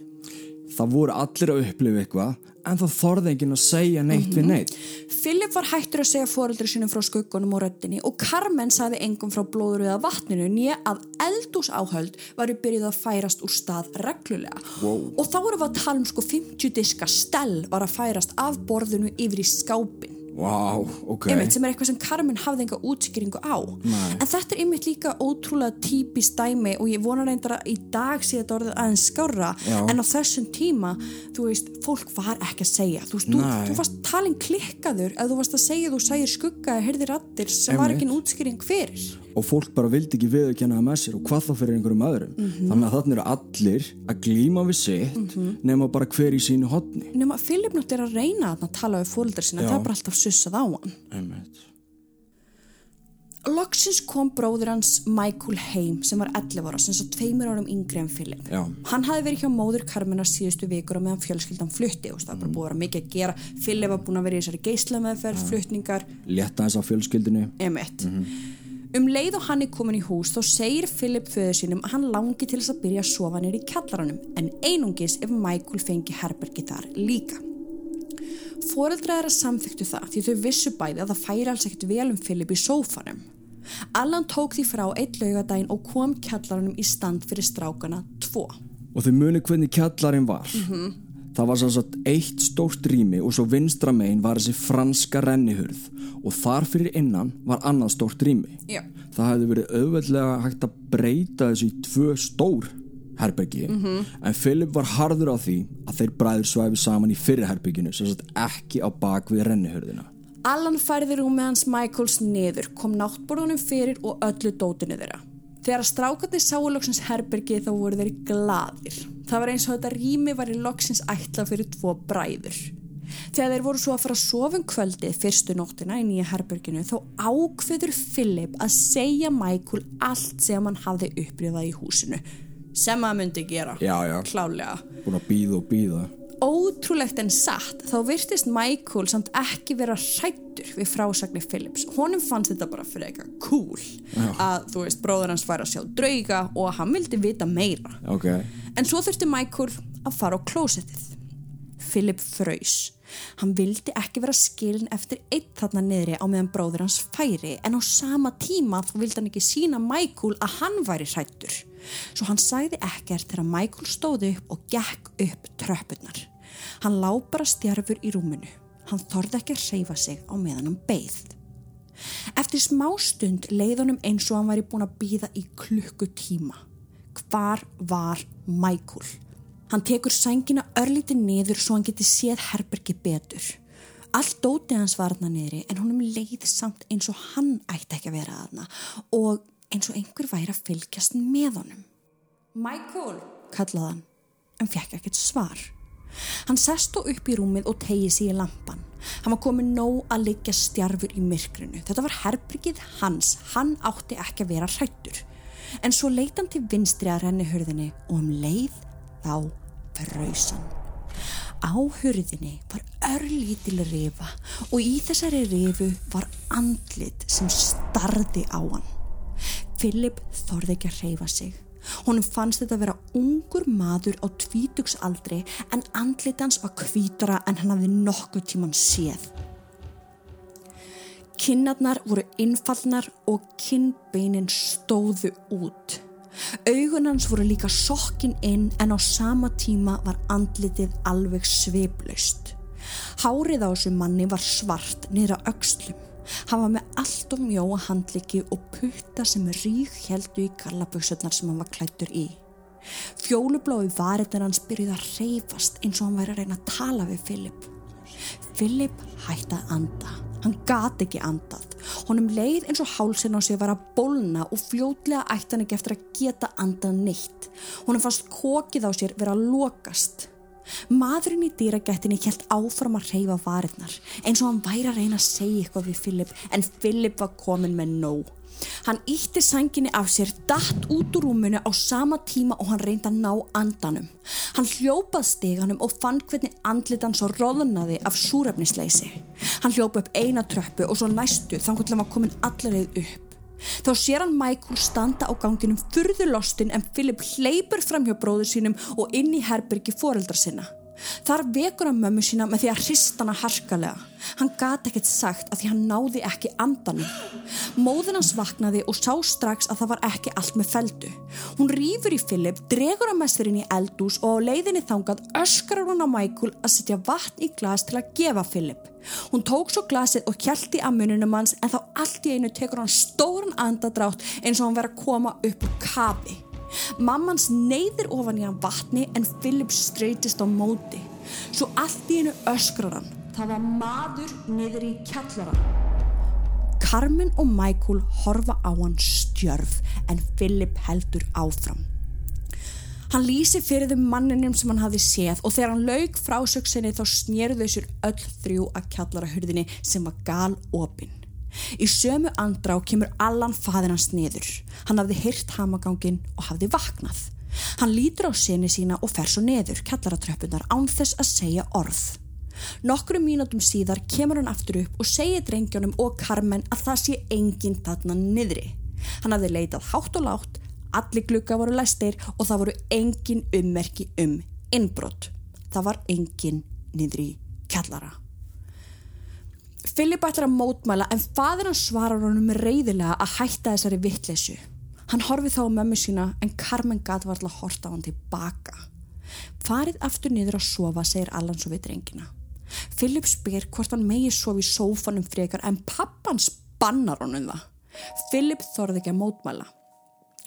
Það voru allir að upplifa eitthvað en það þorði enginn að segja neitt við neitt. Philip var hættur að segja foreldri sínum frá skuggunum og röddinni og Carmen saði engum frá blóður eða vatninu nýja að eldús áhöld varu byrjuð að færast úr stað reglulega Wow. og þá voru við að tala um sko 50 diska stell var að færast af borðinu yfir í skápin Vá, ok. einmitt sem er eitthvað sem Carmen hafði enga útskýringu á Nei. en þetta er einmitt líka ótrúlega típist dæmi og ég vonar reyndar að í dag sé þetta orðið aðeins skárra Já. en á þessum tíma, þú veist, fólk var ekki að segja, þú veist, þú, þú varst talin klikkaður að þú varst að segja þú sæðir skugga heyrðir rattir sem var Einmitt. ekki en útskýring fyrir og fólk bara vildi ekki viðurkenna það með sér og hvað þá fyrir einhverjum öðrum Mhm. þannig að þarna eru allir að glíma við sitt nema bara hver í sínu hotni nema Philip nátt er að reyna að tala við fóreldrar sína, Já. það er bara alltaf sussað á hann Einmitt. Loksins kom bróður hans Michael heim sem var 11 ára, sem svo tveimur árum yngri en Philip. Já. Hann hafði verið hjá móður Carmenar síðustu vikur og meðan fjölskyldan flutti og það var bara búið að vera mikið að gera. Philip var búin að vera í þessari geislamæðferð, flutningar, létta þess á fjölskyldinu. Um leið og hann er komin í hús þá segir Philip föður sínum að hann langi til þess að byrja að sofa nýr í kjallaranum en einungis ef Michael fengi herbergi þar líka. Fóreldra er að samþyktu það því þau vissu bæði að það færi alls ekkert vel um Philip í sófanum. Allan tók því frá eitt laugadaginn og kom kjallaranum í stand fyrir strákana tvo. og þau muni hvernig kjallarinn var það var að eitt stórt rými og svo vinstra megin var þessi franska rennihurð. Og þar fyrir innan var annað stórt rými. Já. það hefði verið auðveldlega hægt að breyta þessu í tvö stór herbergi. En Philip var harður á því að þeir bræður svæfi saman í fyrri herberginu sem sagt ekki á bak við rennihurðina. Allan færði rúmið hans Michaels niður, kom náttborðunum fyrir og öllu dótinu þeirra. Þegar strákarnir sáu loksins herbergi þá voru þeir gladir. Það var eins og þetta rými var í loksins ætla fyrir tvo bræður. Þegar þeir voru svo að fara að sofa um kvöldið fyrstu nóttina í nýja herberginu þá ákveður Philip að segja Michael allt sem hann hafði upplifað í húsinu. sem maður myndi gera Já, já. klálega Búin að býða og býða ótrúlegt en satt þá virtist Michael samt ekki vera hrættur við frásagnir Phillips. Honum fannst þetta bara fyrir eitthvað cool að þú veist bróður hans fær að sjá drauga og hann vildi vita meira. Ok, en svo þurfti Michael að fara á klósettið Philip fröys hann vildi ekki vera skilin eftir eitt þarna niðri á meðan bróður hans færi en á sama tíma þá vildi hann ekki sína Michael að hann væri hrættur svo hann sagði ekkert þegar Michael stóði upp og gekk upp tröppurnar. Hann lá bara stjarfur í rúminu. Hann þorði ekki að hreyfa sig á meðan hann beigð Eftir smá stund leið honum eins og hann væri búin að býða í klukkutíma. Hvar var Michael? Hann tekur sængina örlítið niður svo hann geti séð herbergi betur. Allt dótið hans var þarna niðri en honum leið samt eins og hann ætti ekki að vera þarna og eins og einhver væri að fylgjast með honum. Michael, kallaði hann, en fekk ekkert svar. Hann sest þó upp í rúmið og tegið sig í lampan. Hann var komið nóg að liggja stjarfur í myrkrinu. Þetta var herbyggið hans. Hann átti ekki að vera hrættur. En svo leit hann til vinstri að renni hurðinni og um leið þá fröysan. Á hurðinni var örlítil rifa og í þessari rifu var andlit sem starði á hann. Philip þorði ekki að hreyfa sig. Honum fannst þetta að vera ungur maður á tvítugsaldri en andlitans var hvítara en hann hafði nokkuð tíman séð. Kinnarnar voru innfallnar og kinnbeinin stóðu út. Augun hans voru líka sokkin inn en á sama tíma var andlitið alveg sveiplaust. Hárið á þessu manni var svart á aukslum. Hann var með allt og mjóa handliki og putta sem rík heldu í gallaböksunar sem hann var klættur í. Fjólublái varirnar hans byrjuði að reyfast eins og hann væri að reyna að tala við Filip. Filip hætti að anda. Hann gati ekki andað. Honum leið eins og hálsin á sig var að bólna og fljótlega ætti hann ekki eftir að geta andað neitt. Honum fannst kokið á sér vera lokast. Maðurinn í dýragættinni helt áfram að reyfa varirnar eins og hann væri að reyna að segja eitthvað við Filip en Filip var komin með nóg. Hann ítti sanginni af sér, datt út úr rúmunu á sama tíma og hann reyndi að ná andanum. Hann hljópað steganum og fann hvernig andlitan svo róðunaði af súrefnisleysi. Hann hljópa upp eina tröppu og svo næstu þannig að hann var komin allarleið upp. Þá sér hann Michael standa á ganginum furðulostin en Philip hleypur fram hjá bróður sínum og inn í herbergi foreldra sinna. Þar vekur hann mömmu sína með því að hrista hana harkalega. Hann gati ekkert sagt að því hann náði ekki andanum. Móðin hans vaknaði og sá strax að það var ekki allt með feldu. Hún rýfur í Philip, dregur hann með sér inn í eldús og á leiðinni þangað öskrar hún á Michael að setja vatn í glas til að gefa Philip. Hún tók svo glasið og kjælti að mununum hans en þá allt í einu tekur hann stóran andadrátt eins og hann verið að koma upp úr kafi. Mammans neyðir ofan í hann vatni en Philip streytist á móti. Svo allt í einu öskrar hann. Það var maður niður í kjallara. Carmen og Michael horfa á hann stjörf en Philip heldur áfram. Hann lýsi fyrir þeim manninum sem hann hafi séð og þegar hann laug frásöksinni þá snýrðu þau sér öll þrjú að kjallara hurðinni sem var gal opinn. Í sömu andrá kemur Allan faðir hans niður. Hann hafði hyrt hamagangin og hafði vaknað. Hann lítur á sinni sína og fer svo niður kjallaratröppunar án þess að segja orð. Nokkru mínútum síðar kemur hann aftur upp og segir drengjónum og Carmen að það sé enginn þarna niðri. Hann hafði leitað hátt og látt, allir glukka voru læstir og það voru engin ummerki um innbrott. Það var engin niðri kjallara. Filip ætlar að mótmæla en fadir hann svarar honum reyðilega að hætta þessari vittlesu. Hann horfið þá á mömmu sína en Carmen gat var alltaf horta á hann tilbaka. Farið aftur niður að sofa, segir Allan svo við drengina. Filip spyr hvort hann megi sofa í sófanum frekar en pappan spannar honum það. Filip þorði ekki að mótmæla.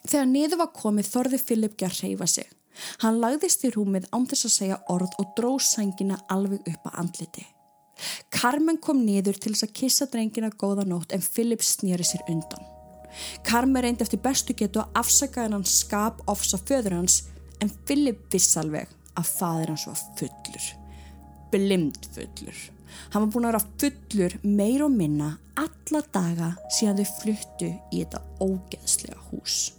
Þegar niður var komið þorði Filip ekki að reyfa sig. Hann lagðist í rúmið án þess að segja orð og dró sængina alveg upp að andliti. Carmen kom niður til þess að kissa drengina góða nótt en Philip snýri sér undan. Carmen reyndi eftir bestu getu að afsaka hennan skap ofsa föður hans en Philip viss alveg að faður hans var fullur. Blind fullur. Hann var búin að vera fullur meir og minna alla daga síðan þau fluttu í þetta ógeðslega hús.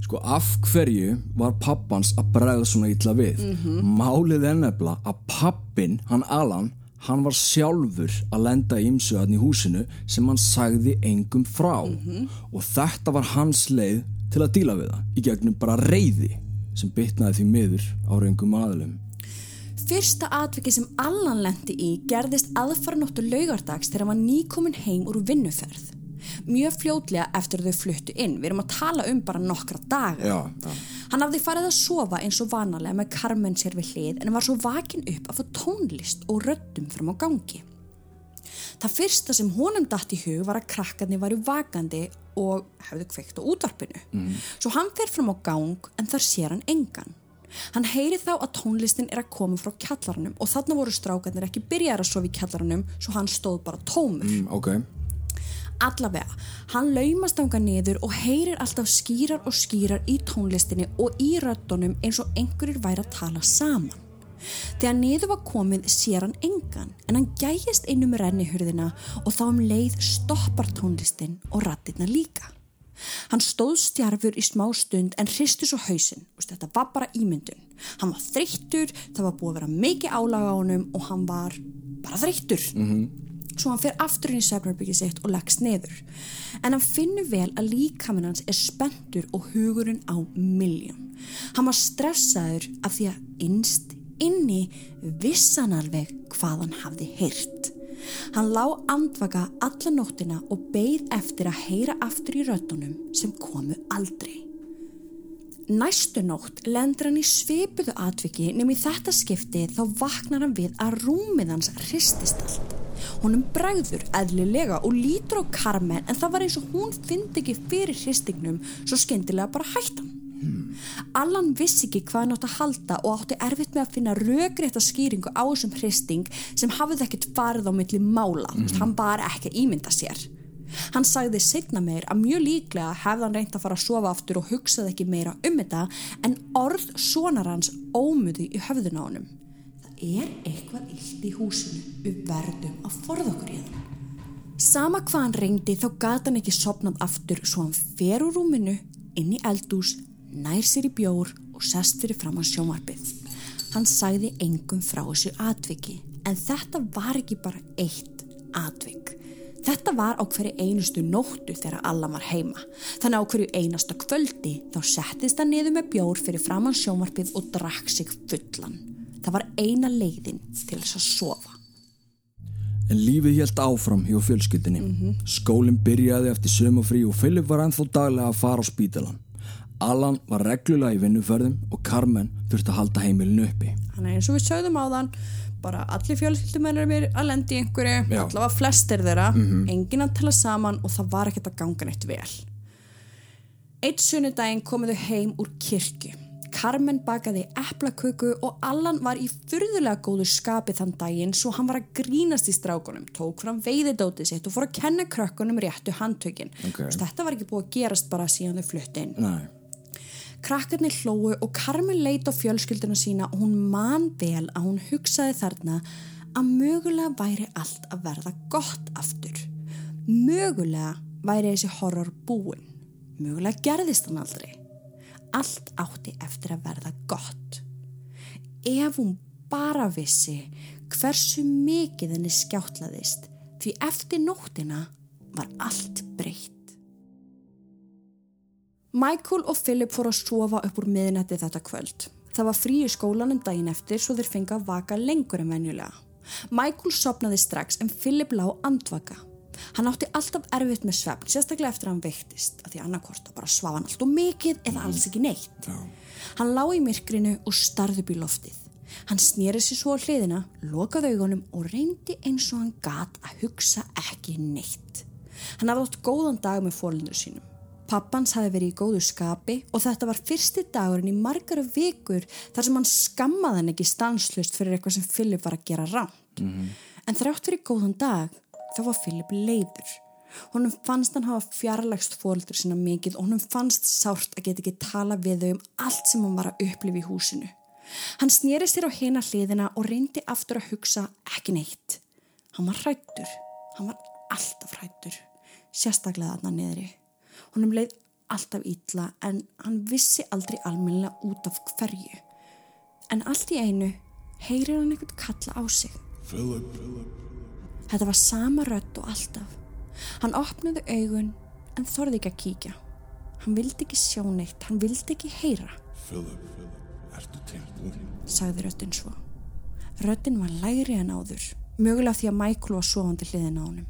Sko af hverju var pappans að bregða svona illa við? Málið er nefnilega að pappin, hann Alan, hann var sjálfur að lenda í ymsuðan í húsinu sem hann sagði engum frá og þetta var hans leið til að díla við það í gegnum bara reyði sem bytnaði því miður á reyngum aðlum. Fyrsta atviki sem Allan lendi í gerðist aðfaranóttu laugardags þegar hann var nýkomin heim úr vinnuferð. Mjög fljótlega eftir þau fluttu inn. Við erum að tala um bara nokkra daga. Já, já. Hann hafði farið að sofa eins og vanalega með Carmen sér við hlið en var svo vakin upp að fá tónlist og röddum fram á gangi. Það fyrsta sem honum datt í hug var að krakkarnir varu vakandi og hefðu kveikt á útvarpinu. Svo hann fer fram á gang en þar sér hann engan. Hann heyri þá að tónlistin er að koma frá kjallarunum og þarna voru strákarnir ekki byrjar að sofa í kjallarunum svo hann stóð bara tómur. Mm, ok. Allavega, hann laumast ánga niður og heyrir alltaf skýrar og skýrar í tónlistinni og í röddunum eins og einhverjir væri að tala saman. Þegar niður var komið sér hann engan en hann gæjast einum renni hurðina og þá um leið stoppar tónlistin og rattirna líka. Hann stóð stjarfur í smá stund en hristu svo hausinn. Vist, þetta var bara ímyndun. Hann var þreyttur, það var búið að vera mikið álaga á honum og hann var bara þreyttur. -hmm. Svo hann fer aftur inn í svefnarbyggið sitt og leggst neður. En hann finnur vel að líkaminn hans er spendur og hugurinn á miljón. Hann var stressaður af því að innst inni vissan alveg hvað hann hafði heyrt. Hann lá andvaka alla nóttina og beigð eftir að heyra aftur í röddunum sem komu aldrei. Næstu nótt lendur hann í svipuðu atviki í þetta skipti þá vaknar hann við að rúmið hans hristist allt. Honum bregður eðlilega og lítur á Carmen en það var eins og hún fyndi ekki fyrir hristingnum svo skyndilega bara hættan. Allan vissi ekki hvað hann átt að halda og átti erfitt með að finna rögrétta skýringu á þessum hristing sem hafði ekkert farið á milli mála, mm -hmm. hann bara ekki að ímynda sér. Hann sagði setna meir að mjög líklega hefði hann reynd að fara að sofa aftur og hugsaði ekki meira um þetta en orð sonar hans ómuði í höfðun á honum. Er eitthvað illt í húsinu, við verðum að forða okkur í það. Sama hvað hann reyndi þá gata hann ekki sopnað aftur svo hann fer úr rúminu inn í eldús nær sér í bjór og sest fyrir fram á sjómarpið. Hann sagði engum frá þessu atviki en þetta var ekki bara eitt atvik. Þetta var á hverju einustu nóttu þegar Allan var heima. Þannig á hverju einasta kvöldi þá settist hann niður með bjór fyrir fram á sjómarpið og drakk sig fullan. Það var eina leiðin til þess að sofa. En lífið helt áfram hjá fjölskyldinni. Skólinn byrjaði eftir sömufrí og Philip var ennþá daglega að fara á spítalan. Alan var reglulega í vinnuferðum og Carmen þurfti að halda heimilinu uppi. Þannig eins og við sögðum á þann, bara allir fjölskyldumennir mér að lendi í einhverju, Já. allavega flestir þeirra, enginn að tala saman og það var ekkert að ganga neitt vel. Eitt sunnudaginn komuðu heim úr kirkju. Carmen bakaði eplaköku og Allan var í fyrðulega góðu skapi þann daginn svo hann var að grínast í strákunum, tók fram veiðidótið sitt og fór að kenna krökkunum réttu handtökin. Ok. Þetta var ekki búið að gerast bara síðan þau flutti inn. Nei. Krakkarnir hlóu og Carmen leit á fjölskylduna sína og hún man vel að hún hugsaði þarna að mögulega væri allt að verða gott aftur. Mögulega væri þessi horror búinn. Mögulega gerðist hann aldrei. Allt átti eftir að verða gott. Ef hún bara vissi hversu mikið henni skjáttlaðist því eftir nóttina var allt breytt. Michael og Philip fóru að sofa upp úr miðnætti þetta kvöld. Það var frí í skólanum daginn eftir svo þeir fengi að vaka lengur en venjulega. Michael sopnaði strax en Philip lá andvaka. Hann átti alltaf erfitt með svefn, sérstaklega eftir að hann veiktist, að því annarkort að bara svafa hann allt og mikið eða alls ekki neitt. Hann lá í myrkrinu og starði upp í loftið. Hann snýri sér svo á hliðina, lokaði augunum og reyndi eins og hann gat að hugsa ekki neitt. Hann hafði átt góðan dag með fólindur sínum. Pappans hafi verið í góðu skapi og þetta var fyrsti dagurinn í margara vikur þar sem hann skammaði hann ekki stanslust fyrir eitthvað sem Philip var að gera ránt. En þrátt fyrir góðan dag þá var Philip leiður. Honum fannst hann hafa fjarlægst fóldur sína mikið og honum fannst sárt að geta ekki tala við þau um allt sem hann var að upplifa í húsinu. Hann snýri sér á hina hliðina og reyndi aftur að hugsa ekki neitt. Hann var hrættur. Hann var alltaf hrættur. Sérstaklega þarna niðri. Honum leið alltaf ítla en hann vissi aldrei almennilega út af hverju. En allt í einu heyrir hann einhvern kalla á sig. Philip, Þetta var sama rödd og alltaf. Hann opnaði augun en þorði ekki að kíkja. Hann vildi ekki sjá neitt, hann vildi ekki heyra, Philip, ertu tilbúin? sagði röddin svo. Röddin var lægri en áður, mögulega því að Michael var sofandi hliðin á honum.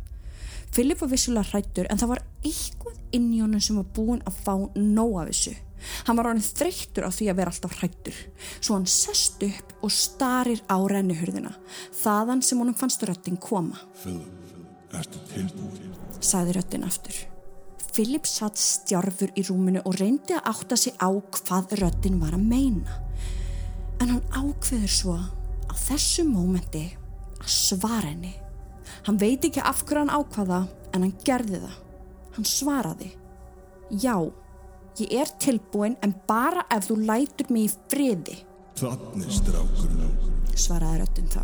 Philip var vissulega hrættur en það var eitthvað inn í honum sem var búinn að fá nóg af þessu. Hann var orðin þreyttur á því að vera alltaf hrættur. Svo hann sest upp og starir á rennihurðina, þaðan sem honum fannst röddin koma. Sagði röddin aftur. Philip satt stjárfur í rúminu og reyndi að átta sig á hvað röddin var að meina. En hann ákveður svo á þessu mómenti að svara henni. Hann veit ekki af hverju hann ákvaða en hann gerði það. Hann svaraði. Já, ég er tilbúin en bara ef þú lætur mig í friði, Þannig strákurinn. svaraði röddin þá.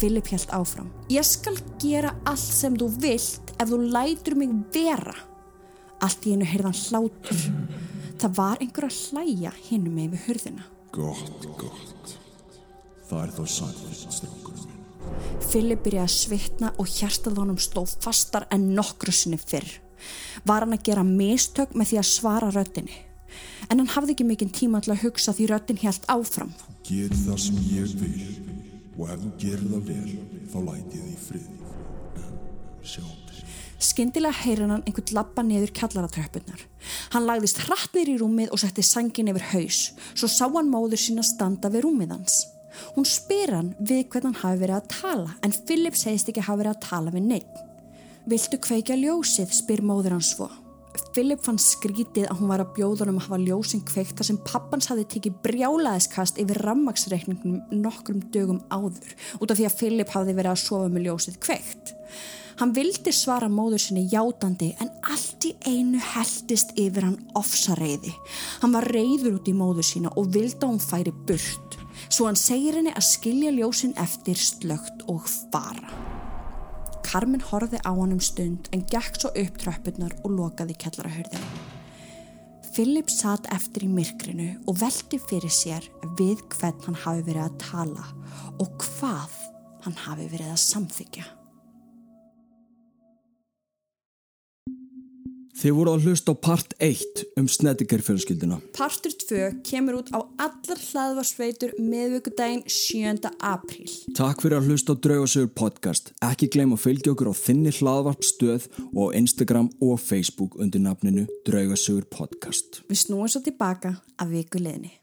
Philip held áfram. Ég skal gera allt sem þú vilt ef þú lætur mig vera. Allt í einu heyrðan hlátur. Það var einhver að hlæja hinum með við hurðina. Gott, gott. Það er þá sannfyrst strákurinn. Philip byrjaði að svitna og hjartað honum stóð fastar en nokkru sinni fyrr. Var hann að gera mistök með því að svara röddinni. En hann hafði ekki mikinn tíma til að hugsa því röddin helt áfram. Ger það sem ég vil og ef þú gerir það vel þá læti friði. En sjáum til. Skyndilega heyrir hann einhvern lappa niður kjallaratröppunar. Hann lagðist hratt niður í rúmið og setti sangin yfir haus. Svo sá hann móður sína standa við rúmið hans. Hún spyr hann við hvern hann hafi verið að tala en Philip segist ekki hafi verið að tala við neitt. Viltu kveikja ljósið, spyr móður hans svo. Philip fann skrítið að hún var að bjóða hann um að hafa ljósin kveikt þar sem pappans hafi tekið brjálaðiskast yfir rammaksreikningum nokkrum dögum áður út af því að Philip hafi verið að sofa með ljósið kveikt. Hann vildi svara móður sinni játandi en allt í einu heldist yfir hann ofsareiði. Hann var reyður út í móður sína og vildi að hún færi burt. Svo hann segir henni að skilja ljósin eftir slögt og fara. Carmen horfði á hann um stund en gekk svo upp tröppurnar og lokaði kellarahörðina. Philip satt eftir í myrkrinu og velti fyrir sér við hvern hann hafi verið að tala og hvað hann hafi verið að samþykja. Þið voru að hlusta á part 1 um Sneddiker fjölskylduna. Partur 2 kemur út á allar hlaðvarsveitur meðvöggudaginn 7. apríl. Takk fyrir að hlusta á Draugasögur podcast. Ekki gleyma að fylgja okkur á þinni hlaðvarpstöð og á Instagram og Facebook undir nafninu Draugasögur podcast. Við snúum svo tilbaka að viku leðni.